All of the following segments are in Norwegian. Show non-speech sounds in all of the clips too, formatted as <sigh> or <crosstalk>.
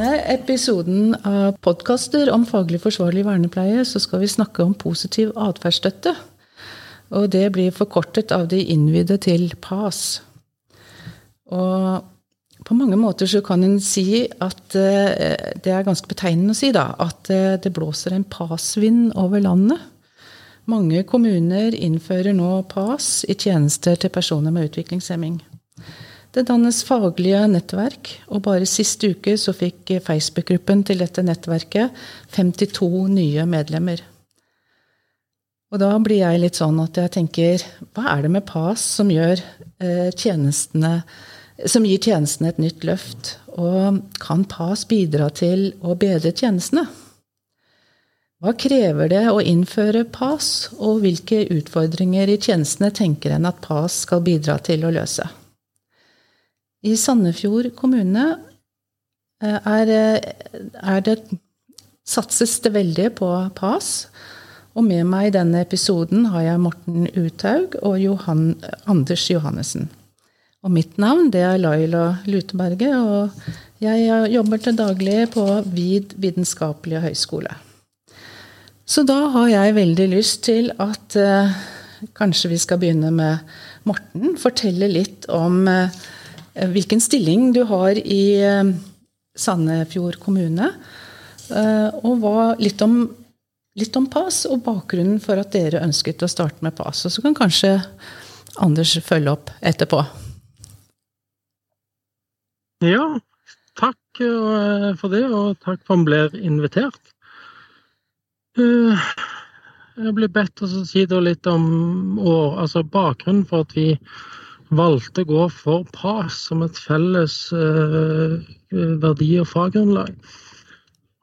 Denne episoden av podkaster om faglig forsvarlig vernepleie så skal vi snakke om positiv atferdsstøtte. Og det blir forkortet av de innvidde til PAS. Og på mange måter så kan en si at eh, Det er ganske betegnende å si, da. At eh, det blåser en PAS-vind over landet. Mange kommuner innfører nå PAS i tjenester til personer med utviklingshemming. Det dannes faglige nettverk, og bare sist uke så fikk Facebook-gruppen til dette nettverket 52 nye medlemmer. Og da blir jeg litt sånn at jeg tenker hva er det med PAS som gjør eh, tjenestene som gir tjenestene et nytt løft? Og kan PAS bidra til å bedre tjenestene? Hva krever det å innføre PAS, og hvilke utfordringer i tjenestene tenker en at PAS skal bidra til å løse? I Sandefjord kommune eh, er, er det, satses det veldig på PAS. Og med meg i denne episoden har jeg Morten Uthaug og Johan, Anders Johannessen. Og mitt navn det er Laila Luteberget, og jeg jobber til daglig på VID vitenskapelige høgskole. Så da har jeg veldig lyst til at eh, kanskje vi skal begynne med Morten. Fortelle litt om eh, hvilken stilling du har i eh, Sandefjord kommune. Eh, og litt om litt om PAS og bakgrunnen for at dere ønsket å starte med PAS. Og så kan kanskje Anders følge opp etterpå. Ja, takk eh, for det, og takk for at han ble invitert. Eh, jeg blir bedt om å si litt om altså bakgrunnen for at vi valgte å gå for PAS som et felles eh, verdi- og faggrunnlag.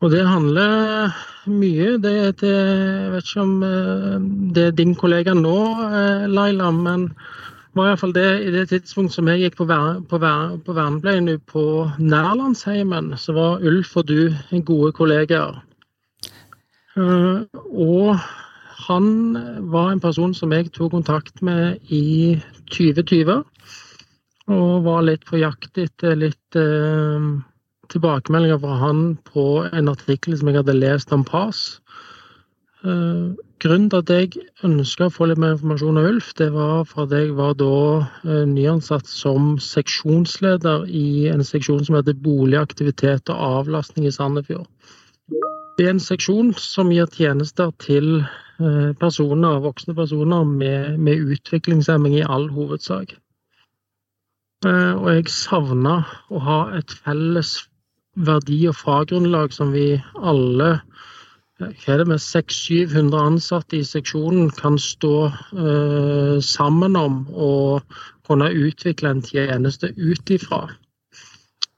Og det handler mye. Det, det, jeg vet ikke om eh, det er din kollega nå, eh, Laila, men var iallfall det i det tidspunktet som jeg gikk på, vernebleien på, på på Nærlandsheimen, så var Ulf og du gode kollegaer. Eh, og han var en person som jeg tok kontakt med i 2020. Og var litt på jakt etter litt tilbakemeldinger fra han på en artikkel som jeg hadde lest om PAS. Eh, grunnen til at jeg ønska å få litt mer informasjon av Ulf, det var fordi jeg var da eh, nyansatt som seksjonsleder i en seksjon som heter Bolig, aktivitet og avlastning i Sandefjord. Det er en seksjon som gir tjenester til personer, voksne personer med, med utviklingshemming i all hovedsak. Og jeg savna å ha et felles verdi- og faggrunnlag som vi alle hva er det med 600-700 ansatte i seksjonen kan stå uh, sammen om og kunne utvikle en tjeneste ut ifra.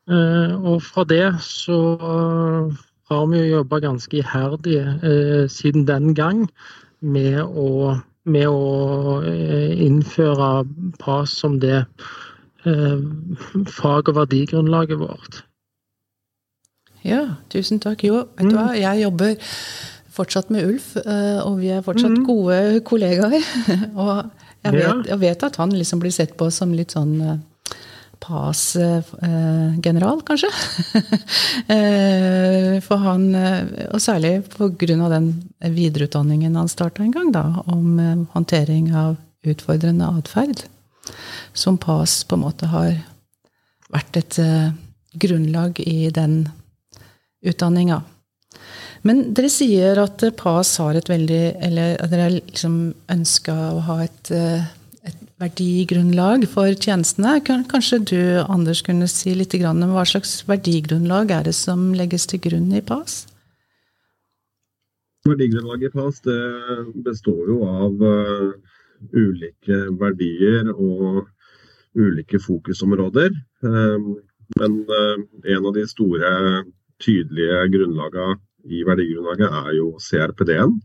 Uh, og fra det så har vi jo jobba ganske iherdig eh, siden den gang med å, med å innføre PAS som det fag- og verdigrunnlaget vårt. Ja, tusen takk. Jo, vet du hva, mm. jeg jobber fortsatt med Ulf, eh, og vi er fortsatt mm. gode kollegaer. <laughs> og jeg vet, jeg vet, at han liksom blir sett på som litt sånn eh, PAS-general, kanskje. <laughs> Eh, for han, og særlig pga. den videreutdanningen han starta en gang, da, om håndtering av utfordrende atferd. Som PAS på en måte har vært et grunnlag i den utdanninga. Men dere sier at PAS har et veldig Eller dere liksom ønska å ha eh, et, verdigrunnlag for tjenestene. Kanskje du, Anders, kunne si litt om hva slags verdigrunnlag er det som legges til grunn i PAS? Verdigrunnlaget i PAS det består jo av uh, ulike verdier og ulike fokusområder. Um, men uh, en av de store tydelige grunnlagene i verdigrunnlaget er jo CRPD-en.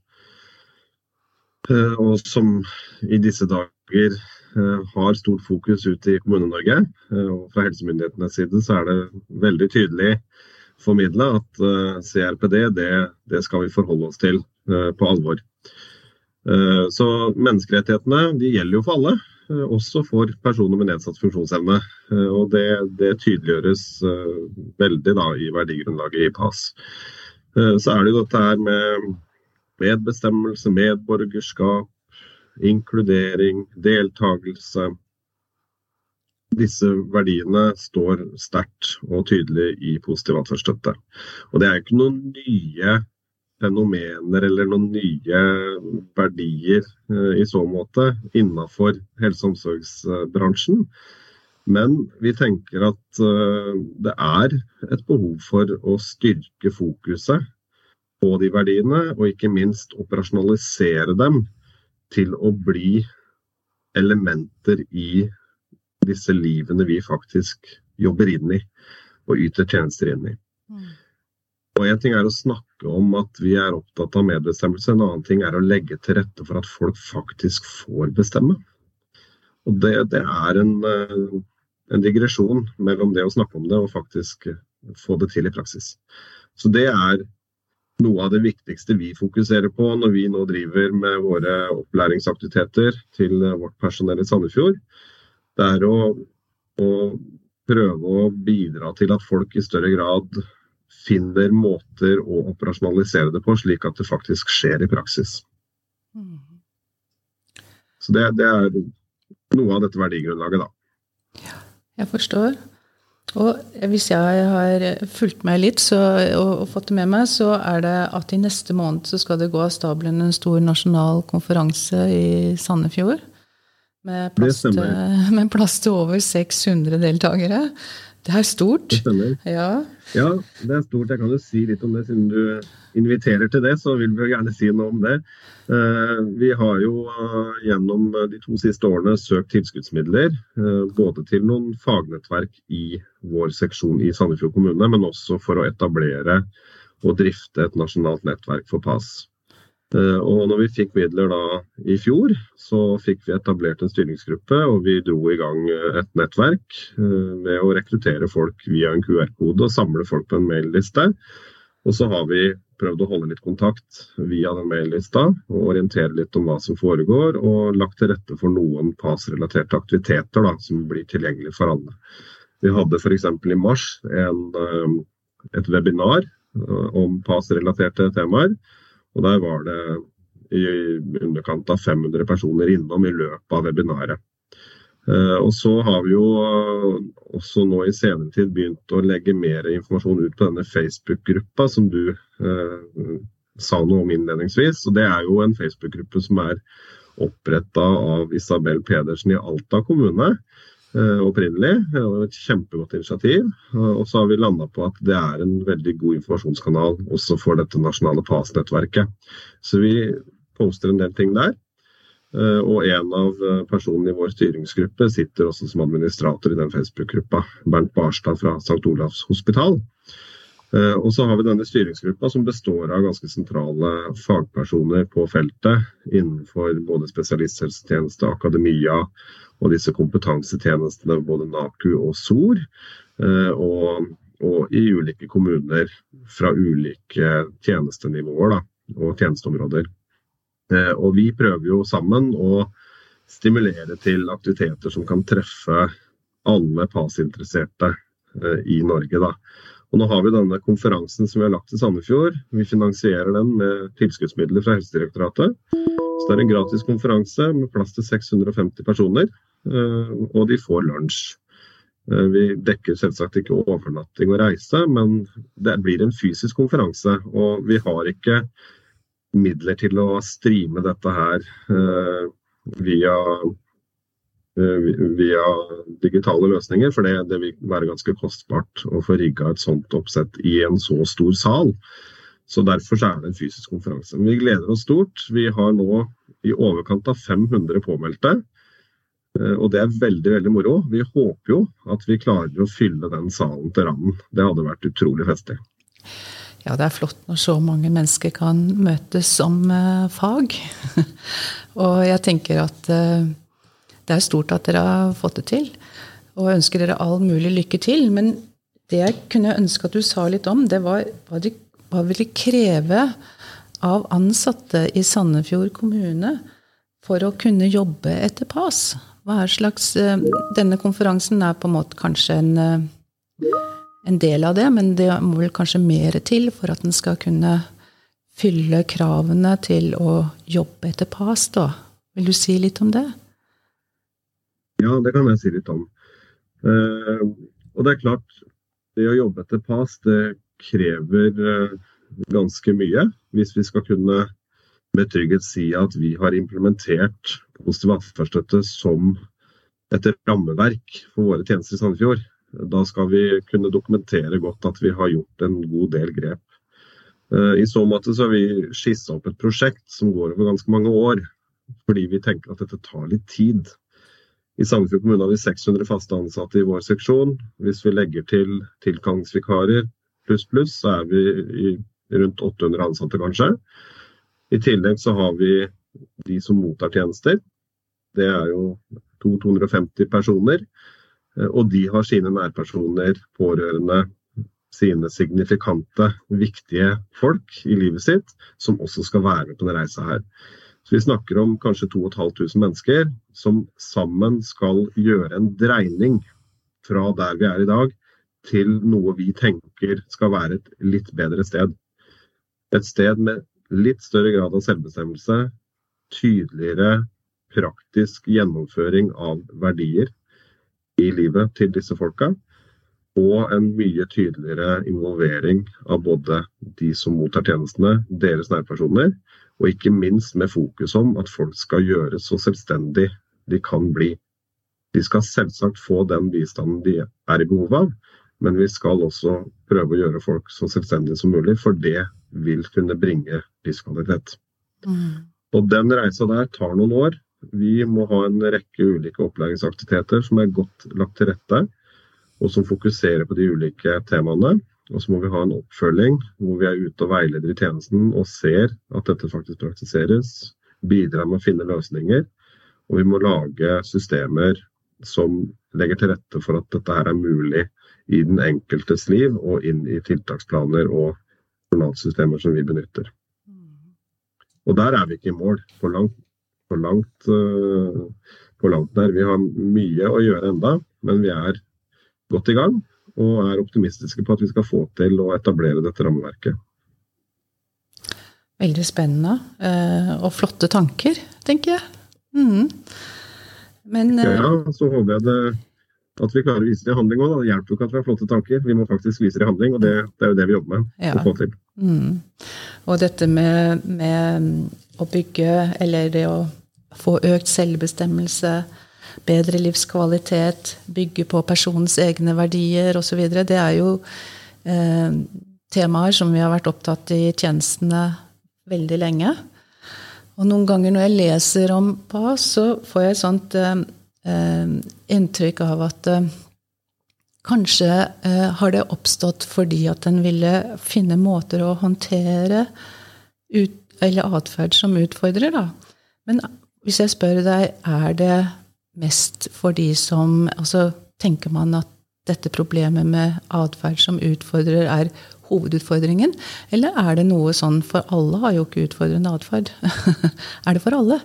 Eh, og som i disse dager eh, har stort fokus ute i Kommune-Norge. Eh, og fra helsemyndighetenes side så er det veldig tydelig formidla at CRPD det, det, skal vi forholde oss til på alvor. Så menneskerettighetene de gjelder jo for alle. også for personer med nedsatt funksjonsevne. Og det, det tydeliggjøres veldig da, i verdigrunnlaget i PAS. Så er det jo dette her med medbestemmelse, medborgerskap, inkludering, deltakelse. Disse verdiene står sterkt og tydelig i positiv atferdsstøtte. Og det er ikke noen nye fenomener eller noen nye verdier eh, i så måte innenfor helse- og omsorgsbransjen. Men vi tenker at eh, det er et behov for å styrke fokuset på de verdiene, og ikke minst operasjonalisere dem til å bli elementer i disse livene vi faktisk jobber inn i og yter tjenester inn i. Mm. Og En ting er å snakke om at vi er opptatt av medbestemmelse, en annen ting er å legge til rette for at folk faktisk får bestemme. Og Det, det er en, eh, en digresjon mellom det å snakke om det og faktisk få det til i praksis. Så det er noe av det viktigste vi fokuserer på når vi nå driver med våre opplæringsaktiviteter til vårt personell i Sandefjord. Det er å, å prøve å bidra til at folk i større grad finner måter å operasjonalisere det på, slik at det faktisk skjer i praksis. Så det, det er noe av dette verdigrunnlaget, da. Ja, jeg forstår. Og hvis jeg har fulgt med litt så, og, og, fått det med meg, så er det at i neste måned så skal det gå av stabelen en stor nasjonal konferanse i Sandefjord. Med plass, til, <laughs> med plass til over 600 deltakere. Det er stort. Det stemmer. Ja. ja, det er stort. Jeg kan jo si litt om det, siden du inviterer til det. Så vil vi jo gjerne si noe om det. Eh, vi har jo eh, gjennom de to siste årene søkt tilskuddsmidler. Eh, både til noen fagnettverk i vår seksjon i Sandefjord kommune, men også for å etablere og drifte et nasjonalt nettverk for PAS. Eh, og når vi fikk midler da i fjor, så fikk vi etablert en styringsgruppe, og vi dro i gang eh, et nettverk eh, å rekruttere folk via en QR-kode og samle folk på en mailliste. Og så har vi prøvd å holde litt kontakt via den maillista og orientere litt om hva som foregår, og lagt til rette for noen PAS-relaterte aktiviteter da, som blir tilgjengelig for alle. Vi hadde f.eks. i mars en, et webinar om PAS-relaterte temaer. Og der var det i underkant av 500 personer innom i løpet av webinaret. Eh, og så har vi jo eh, også nå i senere tid begynt å legge mer informasjon ut på denne Facebook-gruppa som du eh, sa noe om innledningsvis. Og det er jo en Facebook-gruppe som er oppretta av Isabel Pedersen i Alta kommune. Eh, opprinnelig. Det var et kjempegodt initiativ. Og så har vi landa på at det er en veldig god informasjonskanal også for dette nasjonale PAS-nettverket. Så vi poster en del ting der. Eh, og en av eh, personene i vår styringsgruppe sitter også som administrator i den Facebook-gruppa. Bernt Barstad fra St. Olavs hospital. Og så har vi denne styringsgruppa som består av ganske sentrale fagpersoner på feltet innenfor både spesialisthelsetjeneste, akademia, og disse kompetansetjenestene, både NAKU og SOR. Eh, og, og, i ulike kommuner fra ulike tjenestenivåer da, og tjenesteområder. Eh, og vi prøver jo sammen å stimulere til aktiviteter som kan treffe alle PAS-interesserte eh, i Norge. Da. Og nå har vi denne konferansen som vi har lagt til Sandefjord. Vi finansierer den med tilskuddsmidler fra Helsedirektoratet. Så det er en gratis konferanse med plass til 650 personer, eh, og de får lunsj. Eh, vi dekker selvsagt ikke overnatting og reise, men det blir en fysisk konferanse. Og vi har ikke midler til å streame dette her eh, via, via digitale løsninger, for det, det, vil være ganske kostbart å få rigga et sånt oppsett i en så stor sal. Så Derfor er det en fysisk konferanse. Men vi gleder oss stort. Vi har nå i overkant av 500 påmeldte. Eh, og det er veldig veldig moro. Vi håper jo at vi klarer å fylle den salen til randen. Det hadde vært utrolig festlig. Ja, det er flott når så mange mennesker kan møtes om uh, fag. <laughs> og jeg tenker at det er stort at dere har fått det til. Og jeg ønsker dere all mulig lykke til. Men det jeg kunne ønske at du sa litt om, det var hva de hva vil det kreve av ansatte i Sandefjord kommune for å kunne jobbe etter PAS? Hva er slags Denne konferansen er på en måte kanskje en, en del av det, men det må vel kanskje mer til for at den skal kunne fylle kravene til å jobbe etter PAS, da. Vil du si litt om det? Ja, det kan jeg si litt om. Eh, og det er klart, det å jobbe etter PAS, det krever eh, ganske mye. Hvis vi skal kunne med trygghet si at vi har implementert positiv atferdsstøtte som et rammeverk for våre tjenester i Sandefjord. Da skal vi kunne dokumentere godt at vi har gjort en god del grep. Eh, I så måte så har vi skissa opp et prosjekt som går over ganske mange år, fordi vi tenker at dette tar litt tid. I Sandefjord kommune har vi 600 faste ansatte i vår seksjon. Hvis vi legger til tilkallingsvikarer pluss pluss, så er vi rundt 800 ansatte kanskje. I tillegg så har vi de som mottar tjenester. Det er jo 250 personer. Og de har sine nærpersoner, pårørende, sine signifikante, viktige folk i livet sitt, som også skal være med på denne reisa her. Så Vi snakker om kanskje 2500 mennesker som sammen skal gjøre en dreining fra der vi er i dag, til noe vi tenker skal være et litt bedre sted. Et sted med litt større grad av selvbestemmelse, tydeligere praktisk gjennomføring av verdier i livet til disse folka, og en mye tydeligere involvering av både de som mottar tjenestene, deres nærpersoner, og ikke minst med fokus om at folk skal gjøres så selvstendig de kan bli. De skal selvsagt få den bistanden de er i behov av, men vi skal også prøve å gjøre folk så selvstendige som mulig, for det vil kunne bringe livskvalitet. Mm. Og den reisa der tar noen år. Vi må ha en rekke ulike opplæringsaktiviteter som er godt lagt til rette, og som fokuserer på de ulike temaene. Og så må vi ha en oppfølging hvor vi er ute og veileder i tjenesten og ser at dette faktisk praktiseres. Bidrar med å finne løsninger. Og vi må lage systemer som legger til rette for at dette her er mulig i den enkeltes liv og inn i tiltaksplaner og journalsystemer som vi benytter. Og der er vi ikke i mål på langt, på langt, uh, på langt der. Vi har mye å gjøre enda, men vi er godt i gang og er optimistiske på at vi skal få til å etablere dette rammeverket. Veldig spennende uh, og flotte tanker, tenker jeg. Mm. Men, uh, ja, så håper jeg det at vi klarer å vise det i handling òg. Det hjelper jo ikke at vi har flotte tanker, vi må faktisk vise det i handling. Og det, det er jo det vi jobber med ja. å få til. Mm. Og dette med, med, å bygge, eller det å få økt selvbestemmelse, bedre livskvalitet, bygge på personens egne verdier osv., det er jo eh, temaer som vi har vært opptatt i tjenestene veldig lenge. Og noen ganger når jeg leser om PAS, så får jeg et sånt eh, Eh, inntrykk av at eh, kanskje eh, har det oppstått fordi at en ville finne måter å håndtere ut, eller atferd som utfordrer, da. Men hvis jeg spør deg, er det mest for de som Altså, tenker man at dette problemet med atferd som utfordrer, er hovedutfordringen? Eller er det noe sånn For alle har jo ikke utfordrende atferd. <laughs> er det for alle?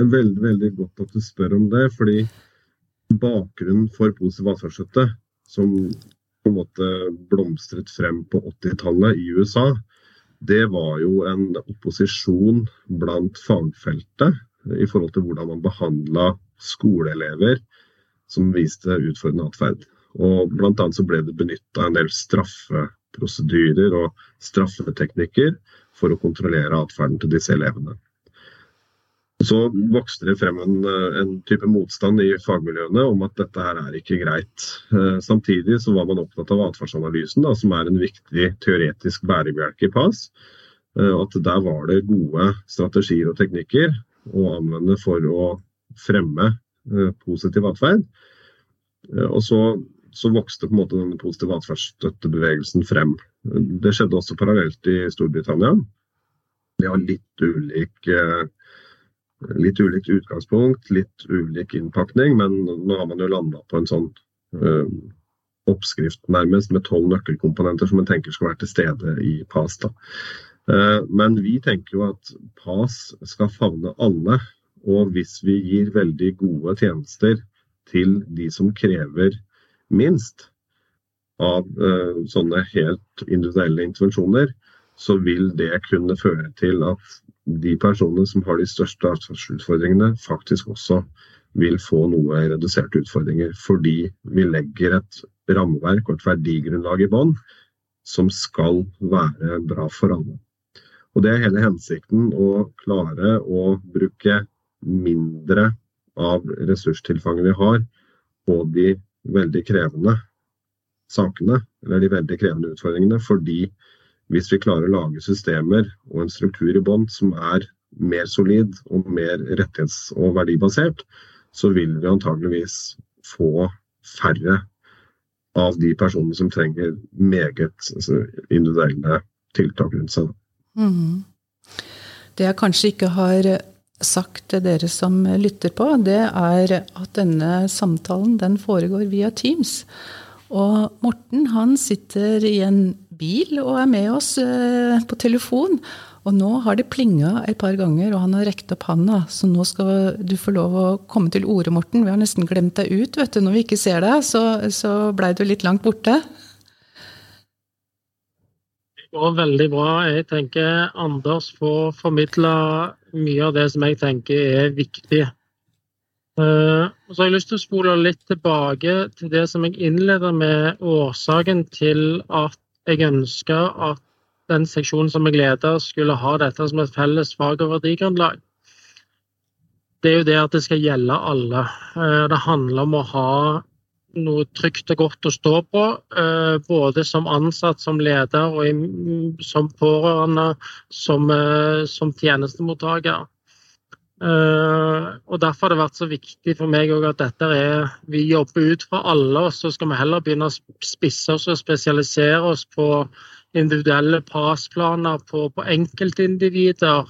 Veldig veldig godt at du spør om det. fordi bakgrunnen for positiv atferdsstøtte, som på en måte blomstret frem på 80-tallet i USA, det var jo en opposisjon blant fagfeltet i forhold til hvordan man behandla skoleelever som viste utfordrende atferd. Og annet så ble det benytta en del straffeprosedyrer og straffeteknikker for å kontrollere atferden til disse elevene. Så vokste det frem en, en, type motstand i fagmiljøene om at dette her er ikke greit. Eh, samtidig så var man opptatt av atferdsanalysen, som er en viktig teoretisk bærebjelke i PAS. Eh, at der var det gode strategier og teknikker å anvende for å fremme eh, positiv atferd. Og så, så, vokste på en måte denne positive atferdsstøttebevegelsen frem. Det skjedde også parallelt i Storbritannia. De har litt ulik Litt ulikt utgangspunkt, litt ulik innpakning, men nå har man jo landa på en sånn oppskrift nærmest med tolv nøkkelkomponenter som en tenker skal være til stede i PAS. da. Men vi tenker jo at PAS skal favne alle, Og hvis vi gir veldig gode tjenester til de som krever minst av uh, sånne helt individuelle intervensjoner, så vil det kunne føre til at de personene som har de største atferdsutfordringene, faktisk også vil få noe reduserte utfordringer. Fordi vi legger et rammeverk og et verdigrunnlag i bånn som skal være bra for alle. Og Det er hele hensikten å klare å bruke mindre av ressurstilfanget vi har på de veldig krevende sakene, eller de veldig krevende utfordringene. Fordi hvis vi klarer å lage systemer og en struktur i bånd som er mer solid og mer rettighets- og verdibasert, så vil vi antageligvis få færre av de personene som trenger meget altså, individuelle tiltak rundt seg. Mm. Det jeg kanskje ikke har sagt til dere som lytter på, det er at denne samtalen den foregår via Teams. Og Morten han sitter i en bil og er med oss eh, på telefon. Og nå har det plinga et par ganger, og han har rekt opp handa. Så nå skal du få lov å komme til orde, Morten. Vi har nesten glemt deg ut, vet du. Når vi ikke ser deg, så, så blei du litt langt borte. Det går veldig bra. Jeg tenker Anders får formidla mye av det som jeg tenker er viktig. Uh, så har jeg lyst til å spole litt tilbake til det som jeg innleda med, årsaken til at jeg ønska at den seksjonen som jeg leder, skulle ha dette som et felles fag- og verdigrunnlag. Det er jo det at det skal gjelde alle. Uh, det handler om å ha noe trygt og godt å stå på, eh, både som ansatt, som leder og som pårørende, som, eh, som tjenestemottaker. Og Derfor har det vært så viktig for meg at dette er Vi jobber ut fra alle, og så skal vi heller begynne å spisse oss og spesialisere oss på individuelle PAS-planer på, på enkeltindivider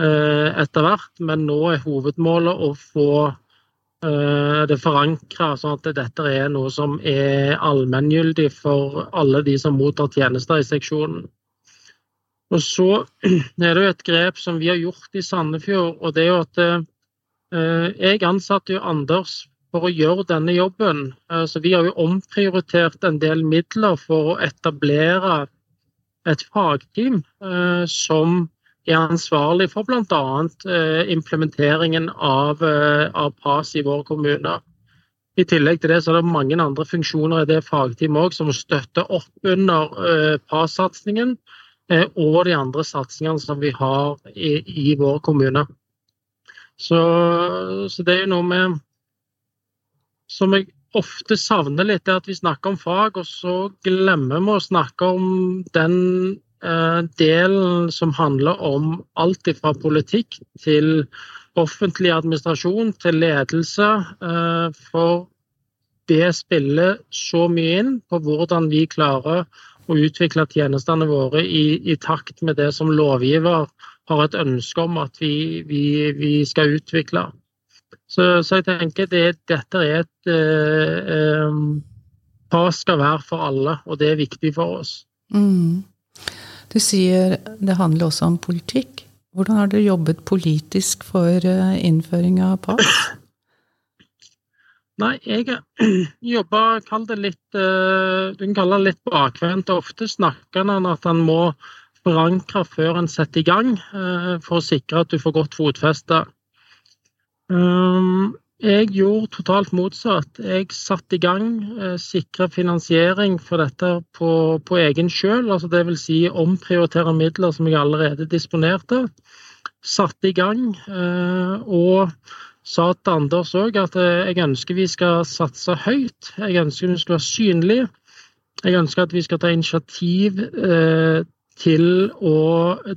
eh, etter hvert, men nå er hovedmålet å få eh, det forankra, sånn at dette er noe som er allmenngyldig for alle de som mottar tjenester i seksjonen. Og så <clears throat> er det jo et grep som vi har gjort i Sandefjord, og det er jo at eh, jeg ansatte jo Anders for å gjøre denne jobben. Eh, så vi har jo omprioritert en del midler for å etablere et fagteam som er ansvarlig for bl.a. Eh, implementeringen av, eh, av, PAS i vår kommune. I tillegg til det så er det mange andre funksjoner i det fagteamet som støtter opp under eh, PAS-satsingen og de andre satsingene som vi har i, i vår kommune. Så, så, det er jo noe med som jeg ofte savner litt, er at vi snakker om fag, og så glemmer vi å snakke om den delen som handler om alt fra politikk til offentlig administrasjon til ledelse. Eh, for det spiller så mye inn på hvordan vi klarer å utvikle tjenestene våre i, i takt med det som lovgiver har et ønske om at vi, vi, vi skal utvikle. Så, så jeg tenker det, dette er et eh, eh, skal være for alle, og det er viktig for oss. Mm. Du sier det handler også om politikk. Hvordan har dere jobbet politisk for eh, innføring av PAS? Nei, jeg <clears throat> jobber, kall det litt eh, Du kan kalle det litt bakvendt. Ofte snakker en at en må forankre før en setter i gang, eh, for å sikre at du får godt fotfeste. Um, jeg gjorde totalt motsatt. Jeg satte i gang eh, sikra finansiering for dette på, på egen kjøl. Altså Dvs. Si omprioritere midler som jeg allerede disponerte. Satte i gang eh, og sa til Anders òg at eh, jeg ønsker vi skal satse høyt. Jeg ønsker vi skal være synlige. Jeg ønsker at vi skal ta initiativ eh, til å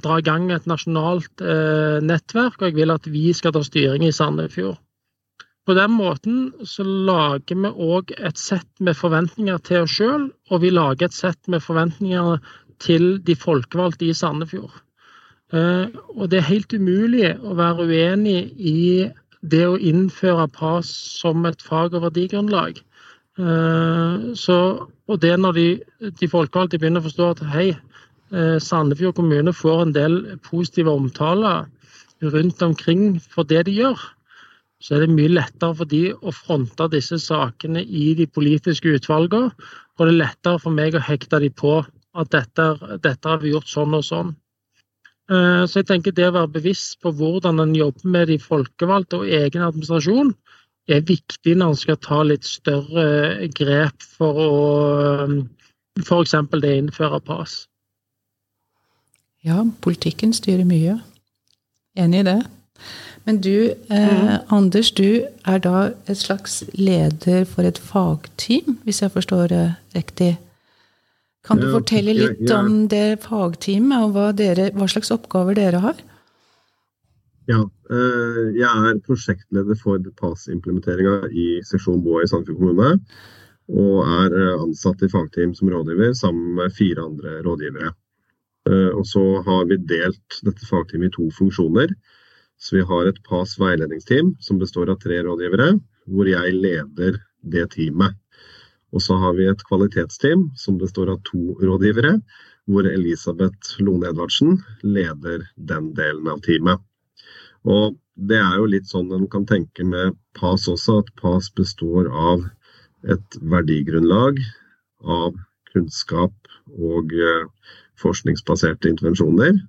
dra i gang et nasjonalt eh, nettverk, og jeg vil at vi skal ta styring i Sandefjord. På den måten så lager vi òg et sett med forventninger til oss sjøl, og vi lager et sett med forventninger til de folkevalgte i Sandefjord. Eh, og det er helt umulig å være uenig i det å innføre PAS som et fag- og verdigrunnlag. Eh, så, og det når de, de folkevalgte begynner å forstå at hei, Eh, Sandefjord kommune får en del positive omtaler rundt omkring for det de gjør, så er det mye lettere for de å fronte disse sakene i de politiske utvalgene. Og det er lettere for meg å hekte de på at dette, dette har vi gjort sånn og sånn. Eh, så jeg tenker det å være bevisst på hvordan en jobber med de folkevalgte og egen administrasjon, er viktig når en skal ta litt større grep for å f.eks. det å innføre pass. Ja, politikken styrer mye. Enig i det. Men du, eh, mm. Anders, du er da et slags leder for et fagteam, hvis jeg forstår det riktig? Kan du ja, fortelle litt ja, ja. om det fagteamet, og hva, dere, hva, slags oppgaver dere har? Ja, eh, jeg er prosjektleder for PAS-implementeringa i seksjon BOA i Sandefjord kommune. Og er eh, ansatt i fagteam som rådgiver sammen med fire andre rådgivere. Eh, og så har vi delt dette fagteamet i to funksjoner. Så vi har et PAS veiledningsteam som består av tre rådgivere, hvor jeg leder det teamet. Og så har vi et kvalitetsteam som består av to rådgivere, hvor Elisabeth Lone Edvardsen leder den delen av teamet. Og det er jo litt sånn en kan tenke med PAS også, at PAS består av et verdigrunnlag av kunnskap og eh, forskningsbaserte intervensjoner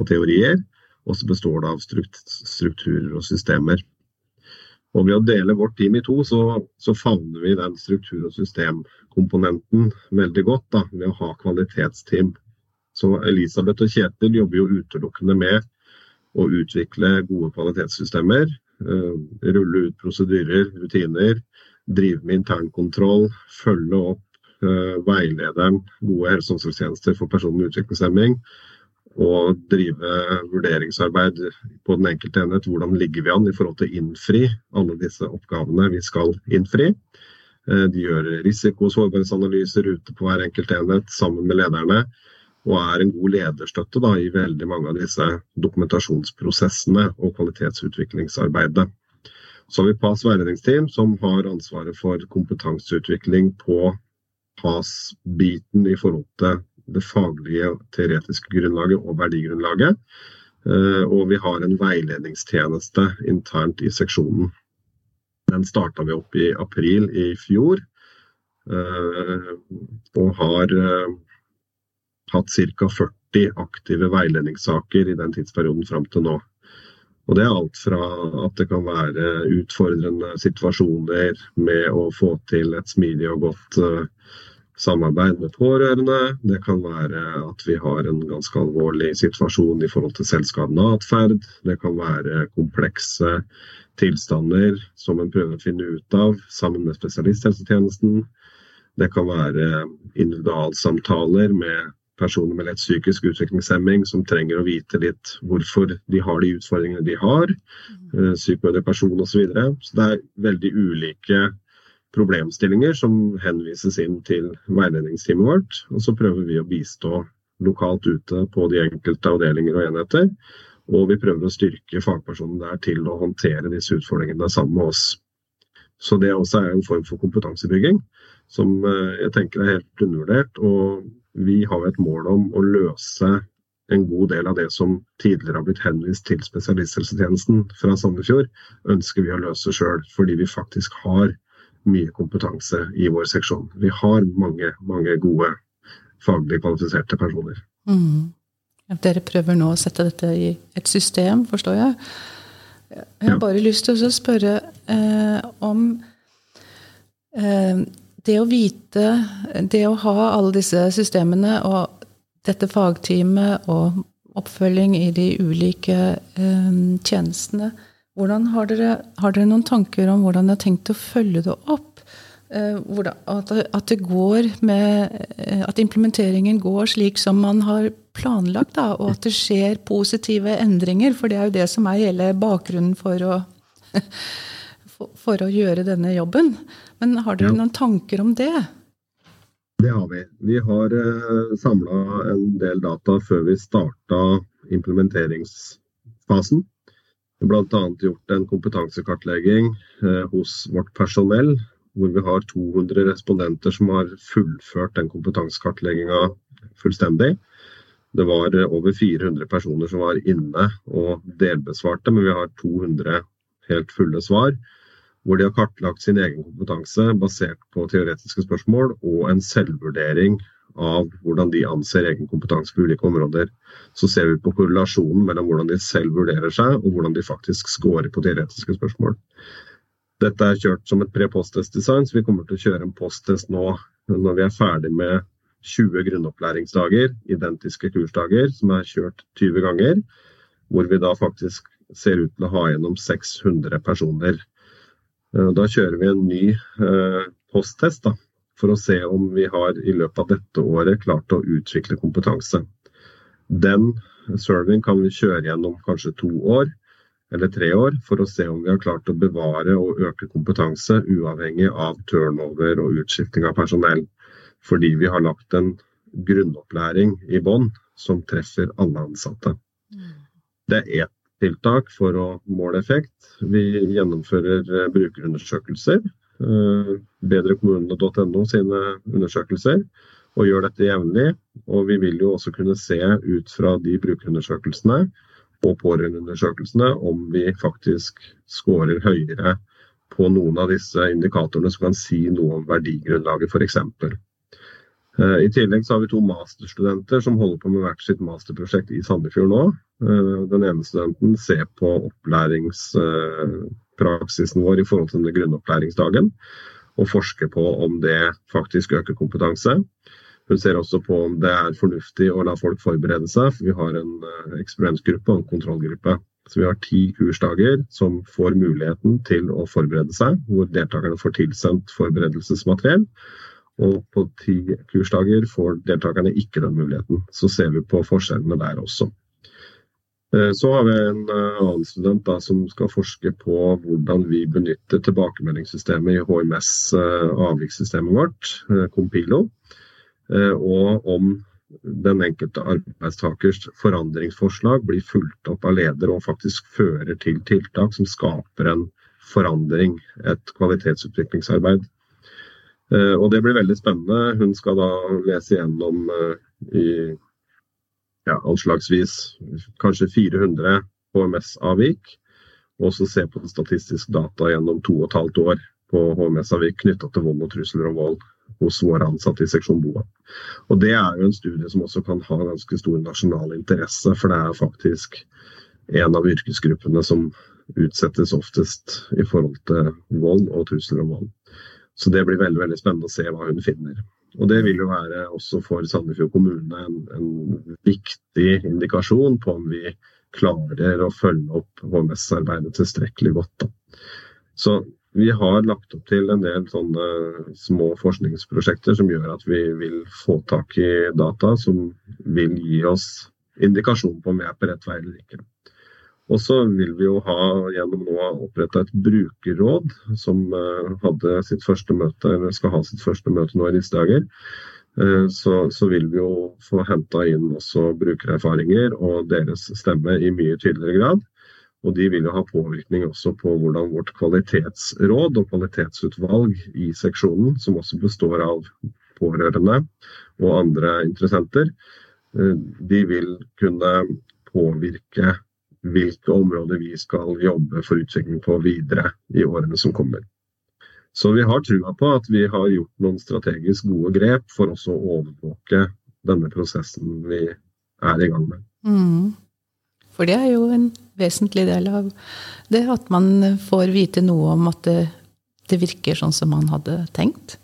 og teorier. Og så består det av strukturer og systemer. Og ved å dele vårt team i to, så, så favner vi den struktur- og systemkomponenten veldig godt da, ved å ha kvalitetsteam. Så Elisabeth og Kjetil jobber jo utelukkende med å utvikle gode kvalitetssystemer. Uh, rulle ut prosedyrer, rutiner. Drive med internkontroll. Følge opp uh, veilederen gode helse- og omsorgstjenester for personer med utviklingshemming og drive vurderingsarbeid på den enkelte enhet. Hvordan ligger vi an i forhold til å innfri alle disse oppgavene vi skal innfri. Eh, de gjør risiko- og sårbarhetsanalyser ute på hver enkelt enhet sammen med lederne. Og er en god lederstøtte da, i veldig mange av disse dokumentasjonsprosessene og kvalitetsutviklingsarbeidet. Så har vi PAS veiledningsteam, som har ansvaret for kompetanseutvikling på PAS-biten i forhold til det faglige teoretiske grunnlaget og verdigrunnlaget. Eh, og vi har en veiledningstjeneste internt i seksjonen. Den starta vi opp i april i fjor. Eh, og har eh, hatt ca. 40 aktive veiledningssaker i den tidsperioden fram til nå. Og Det er alt fra at det kan være utfordrende situasjoner med å få til et smidig og godt samarbeid med pårørende. Det kan være at vi har en ganske alvorlig situasjon i forhold til selvskadende atferd. Det kan være komplekse tilstander som en prøver å finne ut av sammen med spesialisthelsetjenesten. Det kan være individualsamtaler med personer med lett psykisk utviklingshemming som trenger å vite litt hvorfor de har de utfordringene de har. Mm. Psykodepresjon person osv. Så, videre. så det er veldig ulike problemstillinger som henvises inn til veiledningsteamet vårt. Og så prøver vi å bistå lokalt ute på de enkelte avdelinger og enheter. Og vi prøver å styrke fagpersonen der til å håndtere disse utfordringene sammen med oss. Så det også er en form for kompetansebygging som eh, jeg tenker er helt undervurdert. Og vi har et mål om å løse en god del av det som tidligere har blitt henvist til spesialisthelsetjenesten fra Sandefjord, ønsker vi å løse sjøl, fordi vi faktisk har mye kompetanse i vår seksjon. Vi har mange, mange gode faglig kvalifiserte personer. Mm. Dere prøver nå å sette dette i et system, forstår jeg. Jeg har ja. bare lyst til å spørre eh, om eh, det å vite Det å ha alle disse systemene og dette fagteamet og oppfølging i de ulike eh, tjenestene har dere, har dere, noen tanker om hvordan dere har tenkt å følge det opp? Eh, at, det går med, eh, at implementeringen går slik som man har planlagt, da, og at det skjer positive endringer. For det er jo det som er hele bakgrunnen for å, <laughs> for å gjøre denne jobben. Men har dere noen tanker om det? Det har vi. Vi har eh, samla en del data før vi starta implementeringsfasen bl.a. gjort en kompetansekartlegging eh, hos vårt personell, hvor vi har 200 respondenter som har fullført den kompetansekartlegginga fullstendig. Det var over 400 personer som var inne og delbesvarte, men vi har 200 helt fulle svar. Hvor de har kartlagt sin egen kompetanse basert på teoretiske spørsmål og en selvvurdering av hvordan de anser egen kompetanse på ulike områder. Så ser vi på korrelasjonen mellom hvordan de selv vurderer seg, og hvordan de faktisk scorer på teoretiske spørsmål. Dette er kjørt som et pre-post-test-design, så vi kommer til å kjøre en posttest nå når vi er ferdig med 20 grunnopplæringsdager, identiske kursdager, som er kjørt 20 ganger. Hvor vi da faktisk ser ut til å ha gjennom 600 personer. Da kjører vi en ny eh, posttest, da, for å se om vi har i løpet av dette året klart å utvikle kompetanse. Den surveyen kan vi kjøre gjennom kanskje to år eller tre år for å se om vi har klart å bevare og øke kompetanse uavhengig av turnover og utskifting av personell. Fordi vi har lagt en grunnopplæring i bånn som treffer alle ansatte. Det er ett tiltak for å måle effekt. Vi gjennomfører eh, brukerundersøkelser Eh, bedrekommune.no sine undersøkelser, og gjør dette jevnlig. Og vi vil jo også kunne se ut fra de brukerundersøkelsene og pårørendeundersøkelsene om vi faktisk scorer høyere på noen av disse indikatorene som kan si noe om verdigrunnlaget f.eks. Eh, I tillegg så har vi to masterstudenter som holder på med hvert sitt masterprosjekt i Sandefjord nå. Eh, den ene studenten ser på opplæringspraksisen vår i forhold til denne grunnopplæringsdagen, og forske på om det faktisk øker kompetanse. Hun ser også på om det er fornuftig å la folk forberede seg, for vi har en eh, eksperimentgruppe og en kontrollgruppe. Så vi har ti kursdager som får muligheten til å forberede seg, hvor deltakerne får tilsendt forberedelsesmateriell. Og på ti kursdager får deltakerne ikke den muligheten. Så ser vi på forskjellene der også. Eh, så har vi en eh, annen student da, som skal forske på hvordan vi benytter tilbakemeldingssystemet i HMS, eh, avvikssystemet vårt, Compilo. Og om den enkelte arbeidstakers forandringsforslag blir fulgt opp av leder og faktisk fører til tiltak som skaper en forandring, et kvalitetsutviklingsarbeid. Og det blir veldig spennende. Hun skal da lese gjennom i ja, anslagsvis kanskje 400 HMS-avvik. Og så se på statistisk data gjennom to og et halvt år på HMS-avvik knytta til vold og trusler om vold hos våre ansatte i seksjon BOA. Og Det er jo en studie som også kan ha ganske stor nasjonal interesse, for det er faktisk en av yrkesgruppene som utsettes oftest i forhold til vold og trusler om vold. Så det blir veldig veldig spennende å se hva hun finner. Og Det vil jo være også for Sandefjord kommune en, en viktig indikasjon på om vi klarer å følge opp HMS-arbeidet tilstrekkelig godt. Da. Så vi har lagt opp til en del sånne små forskningsprosjekter som gjør at vi vil få tak i data som vil gi oss indikasjon på om vi er på rett vei eller ikke. Og så vil vi jo ha gjennom nå oppretta et brukerråd som uh, hadde sitt første møte, eller skal ha sitt første møte nå i disse dager. Uh, så, så, vil vi jo få henta inn også brukererfaringer og deres stemme i mye tydeligere grad. Og de vil jo ha påvirkning også på hvordan vårt kvalitetsråd og kvalitetsutvalg i seksjonen, som også består av pårørende og andre interessenter, uh, de vil kunne påvirke hvilke områder vi skal jobbe for utvikling på videre i årene som kommer. Så vi har trua på at vi har gjort noen strategisk gode grep for også å overvåke denne prosessen vi er i gang med. Mm. For det er jo en vesentlig del av det at man får vite noe om at det, det virker sånn som man hadde tenkt.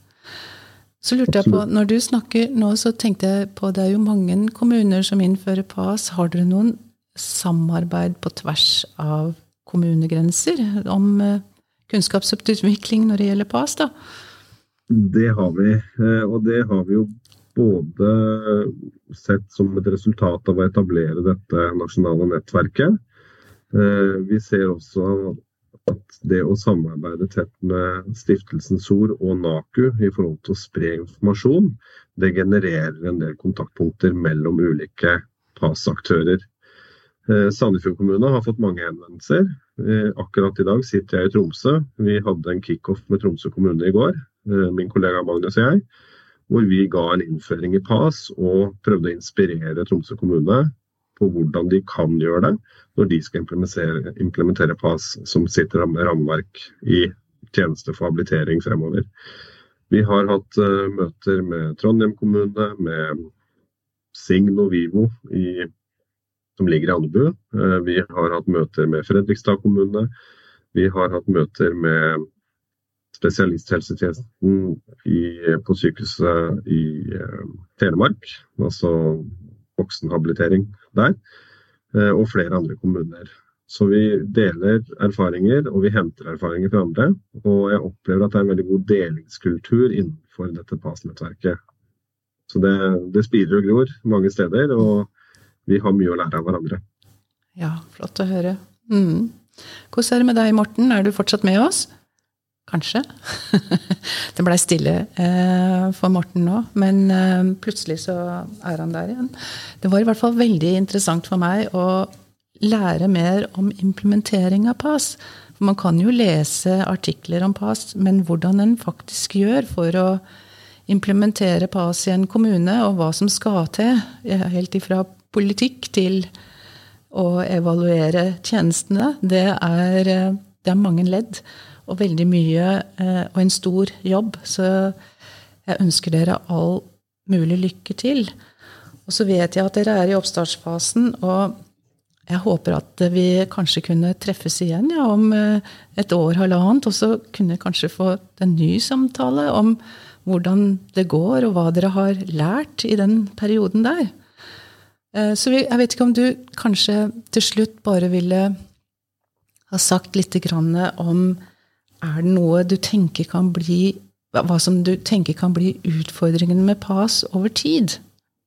Så lurte jeg på, Når du snakker nå, så tenkte jeg på det er jo mange kommuner som innfører PAS. Har dere noen samarbeid på tvers av kommunegrenser om eh, kunnskapsutvikling når det gjelder PAS? da? Det har vi, eh, og det har vi jo både sett som et resultat av å etablere dette nasjonale nettverket. Eh, vi ser også at det å samarbeide tett med Stiftelsen SOR og NAKU i forhold til å spre informasjon, det genererer en del kontaktpunkter mellom ulike PAS-aktører. Eh, Sandefjord kommune har fått mange henvendelser. Eh, akkurat i dag sitter jeg i Tromsø. Vi hadde en kickoff med Tromsø kommune i går, eh, min kollega Magnus og jeg. hvor vi ga en innføring i PAS og prøvde å inspirere Tromsø kommune på hvordan de kan gjøre det når de skal implementere, implementere PAS som sitt rammeverk i tjeneste for habilitering fremover. Vi har hatt møter med Trondheim kommune, med Signo Vivo i, som ligger i Andebu. Uh, vi har hatt møter med Fredrikstad kommune. Vi har hatt møter med spesialisthelsetjenesten i, på sykehuset i uh, Telemark, altså voksenhabilitering der, eh, og flere andre kommuner. Så vi deler erfaringer, og vi henter erfaringer fra andre. Og jeg opplever at det er en veldig god delingskultur innenfor dette PAS-nettverket. Så det, det spirer og gror mange steder, og vi har mye å lære av hverandre. Ja, flott å høre. Mm. Hvordan er det med deg, Morten? Er du fortsatt med oss? Kanskje. <laughs> det blei stille eh, for Morten nå, men eh, plutselig så er han der igjen. Det var i hvert fall veldig interessant for meg å lære mer om implementering av PAS. Man kan jo lese artikler om PAS, men hvordan en faktisk gjør for å implementere PAS i en kommune, og hva som skal til, helt ifra politikk til å evaluere tjenestene, det er, eh, det er mange ledd og veldig mye eh, og en stor jobb. Så jeg ønsker dere all mulig lykke til. Og så vet jeg at dere er i oppstartsfasen, og jeg håper at vi kanskje kunne treffes igjen ja, om eh, et år, halvannet, og så kunne kanskje få en ny samtale om hvordan det går, og hva dere har lært i den perioden der. Eh, så jeg vet ikke om du kanskje til slutt bare ville ha sagt litt om er det noe du tenker kan bli hva som du tenker kan bli utfordringen med PAS over tid?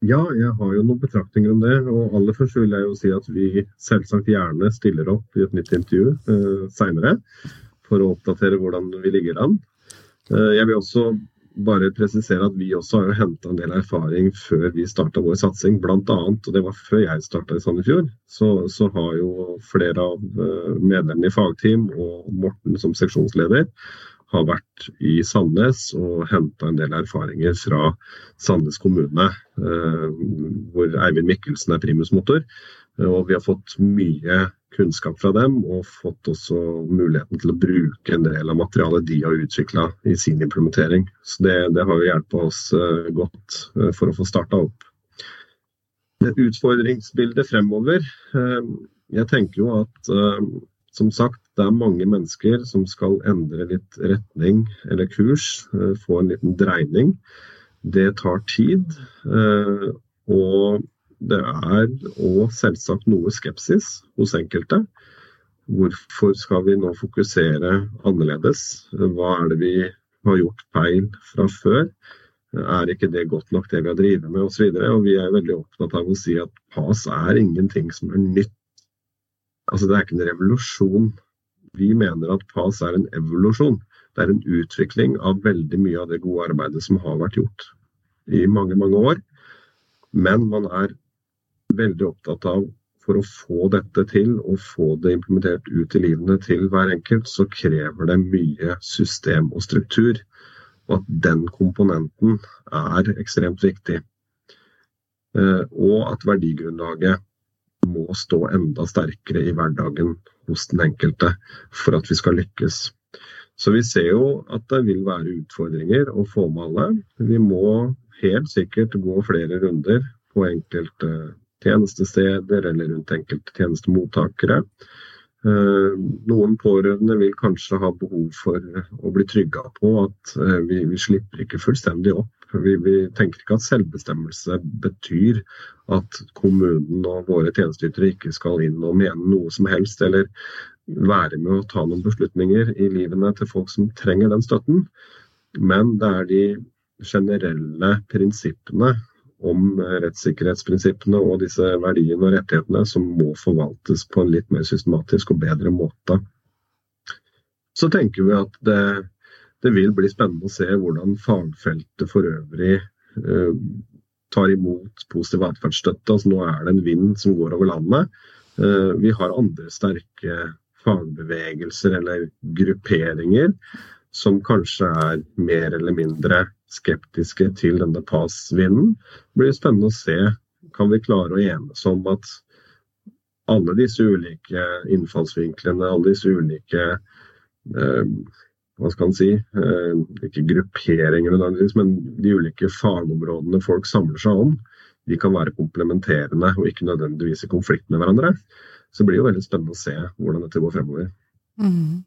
Ja, jeg har jo noen betraktninger om det. og Aller først vil jeg jo si at vi selvsagt gjerne stiller opp i et nytt intervju eh, seinere for å oppdatere hvordan vi ligger an. Eh, jeg vil også bare presisere at vi også har henta en del erfaring før vi starta vår satsing. Blant annet, og det var før jeg starta i Sandefjord, så, så, har jo flere av eh, medlemmene i fagteam og Morten som seksjonsleder har vært i Sandnes og henta en del erfaringer fra Sandnes kommune, eh, hvor Eivind Mikkelsen er primusmotor. Og vi har fått mye kunnskap fra dem, og fått også muligheten til å bruke en del av materialet de har utvikla i sin implementering. Så det, det har jo hjulpet oss uh, godt uh, for å få starta opp. Det utfordringsbildet fremover uh, Jeg tenker jo at som sagt, det er mange mennesker som skal endre litt retning eller kurs, få en liten dreining. Det tar tid. og det er òg selvsagt noe skepsis hos enkelte. Hvorfor skal vi nå fokusere annerledes? Hva er det vi har gjort feil fra før? Er ikke det godt nok det vi har drevet med osv.? Vi er veldig opptatt av å si at PAS er ingenting som er nytt. Altså det er ikke en revolusjon. Vi mener at PAS er en evolusjon. Det er en utvikling av veldig mye av det gode arbeidet som har vært gjort i mange, mange år. Men man er veldig opptatt av for å få dette til og få det implementert ut i livene til hver enkelt, så krever det mye system og struktur. Og at den komponenten er ekstremt viktig. Eh, og at verdigrunnlaget må stå enda sterkere i hverdagen hos den enkelte for at vi skal lykkes. Så vi ser jo at det vil være utfordringer å få med alle. Vi må helt sikkert gå flere runder på enkelte tjenestesteder eller rundt enkelte tjenestemottakere. Eh, noen pårørende vil kanskje ha behov for å bli trygga på at eh, vi, vi slipper ikke fullstendig opp. Vi, vi, tenker ikke at selvbestemmelse betyr at kommunen og våre tjenesteytere ikke skal inn og mene noe som helst, eller være med å ta noen beslutninger i livene til folk som trenger den støtten. Men det er de generelle prinsippene om rettssikkerhetsprinsippene og disse verdiene og rettighetene som må forvaltes på en litt mer systematisk og bedre måte. Så tenker vi at det, det vil bli spennende å se hvordan fagfeltet for øvrig eh, tar imot positiv atferdsstøtte. Altså, nå er det en vind som går over landet. Eh, vi har andre sterke fagbevegelser eller grupperinger som kanskje er mer eller mindre skeptiske til denne PAS-vinden. Det blir spennende å se. Kan vi klare å enes om at alle disse ulike innfallsvinklene, alle disse ulike eh, hva skal man si, eh, ikke grupperinger nødvendigvis, men de ulike fagområdene folk samler seg om, de kan være komplementerende og ikke nødvendigvis i konflikt med hverandre. Så det blir jo veldig spennende å se hvordan dette går fremover. Mm.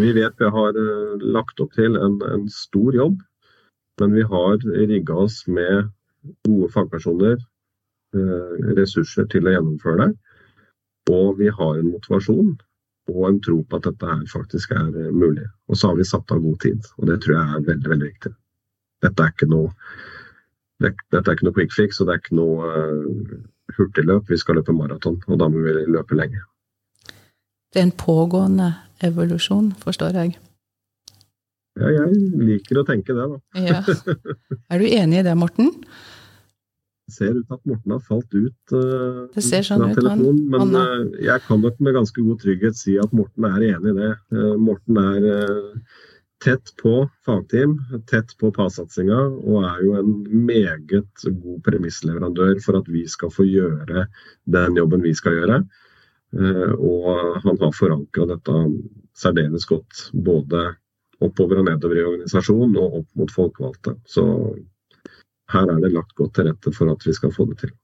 Vi vet vi har uh, lagt opp til en, en, stor jobb, men vi har rigga oss med gode fagpersoner, uh, ressurser til å gjennomføre det. Og vi har en motivasjon og en tro på at dette her faktisk er uh, mulig. Og så har vi satt av god tid, og det tror jeg er veldig, veldig viktig. Dette er ikke noe, det, dette er ikke noe quick fix, og det er ikke noe hurtigløp. Vi skal løpe maraton, og da må vi løpe lenge. Det er en pågående evolusjon, forstår jeg. Ja, jeg liker å tenke det, da. ja. Er du enig i det, Morten? Det ser ut til at Morten har falt ut uh, det ser sånn ut, telefonen. Men uh, jeg kan nok med ganske god trygghet si at Morten er enig i det. Uh, Morten er tett på fagteam, tett på PAS-satsinga, og er jo en meget god premissleverandør for at vi skal få gjøre den jobben vi skal gjøre. Og han har forankra dette særdeles godt, både oppover og nedover i organisasjonen og opp mot folkevalgte. Så her er det lagt godt til rette for at vi skal få det til.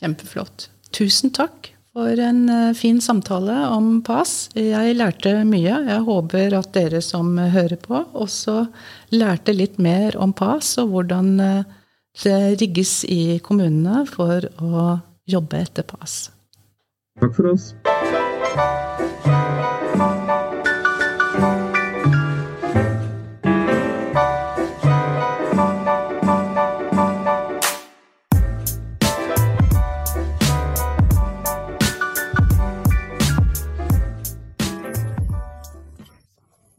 Kjempeflott. Tusen takk for en eh, fin samtale om PAS. Jeg lærte mye. Jeg håper at dere som hører på, også lærte litt mer om PAS, og hvordan eh, det rigges i kommunene for å jobbe etter PAS. Takk for oss.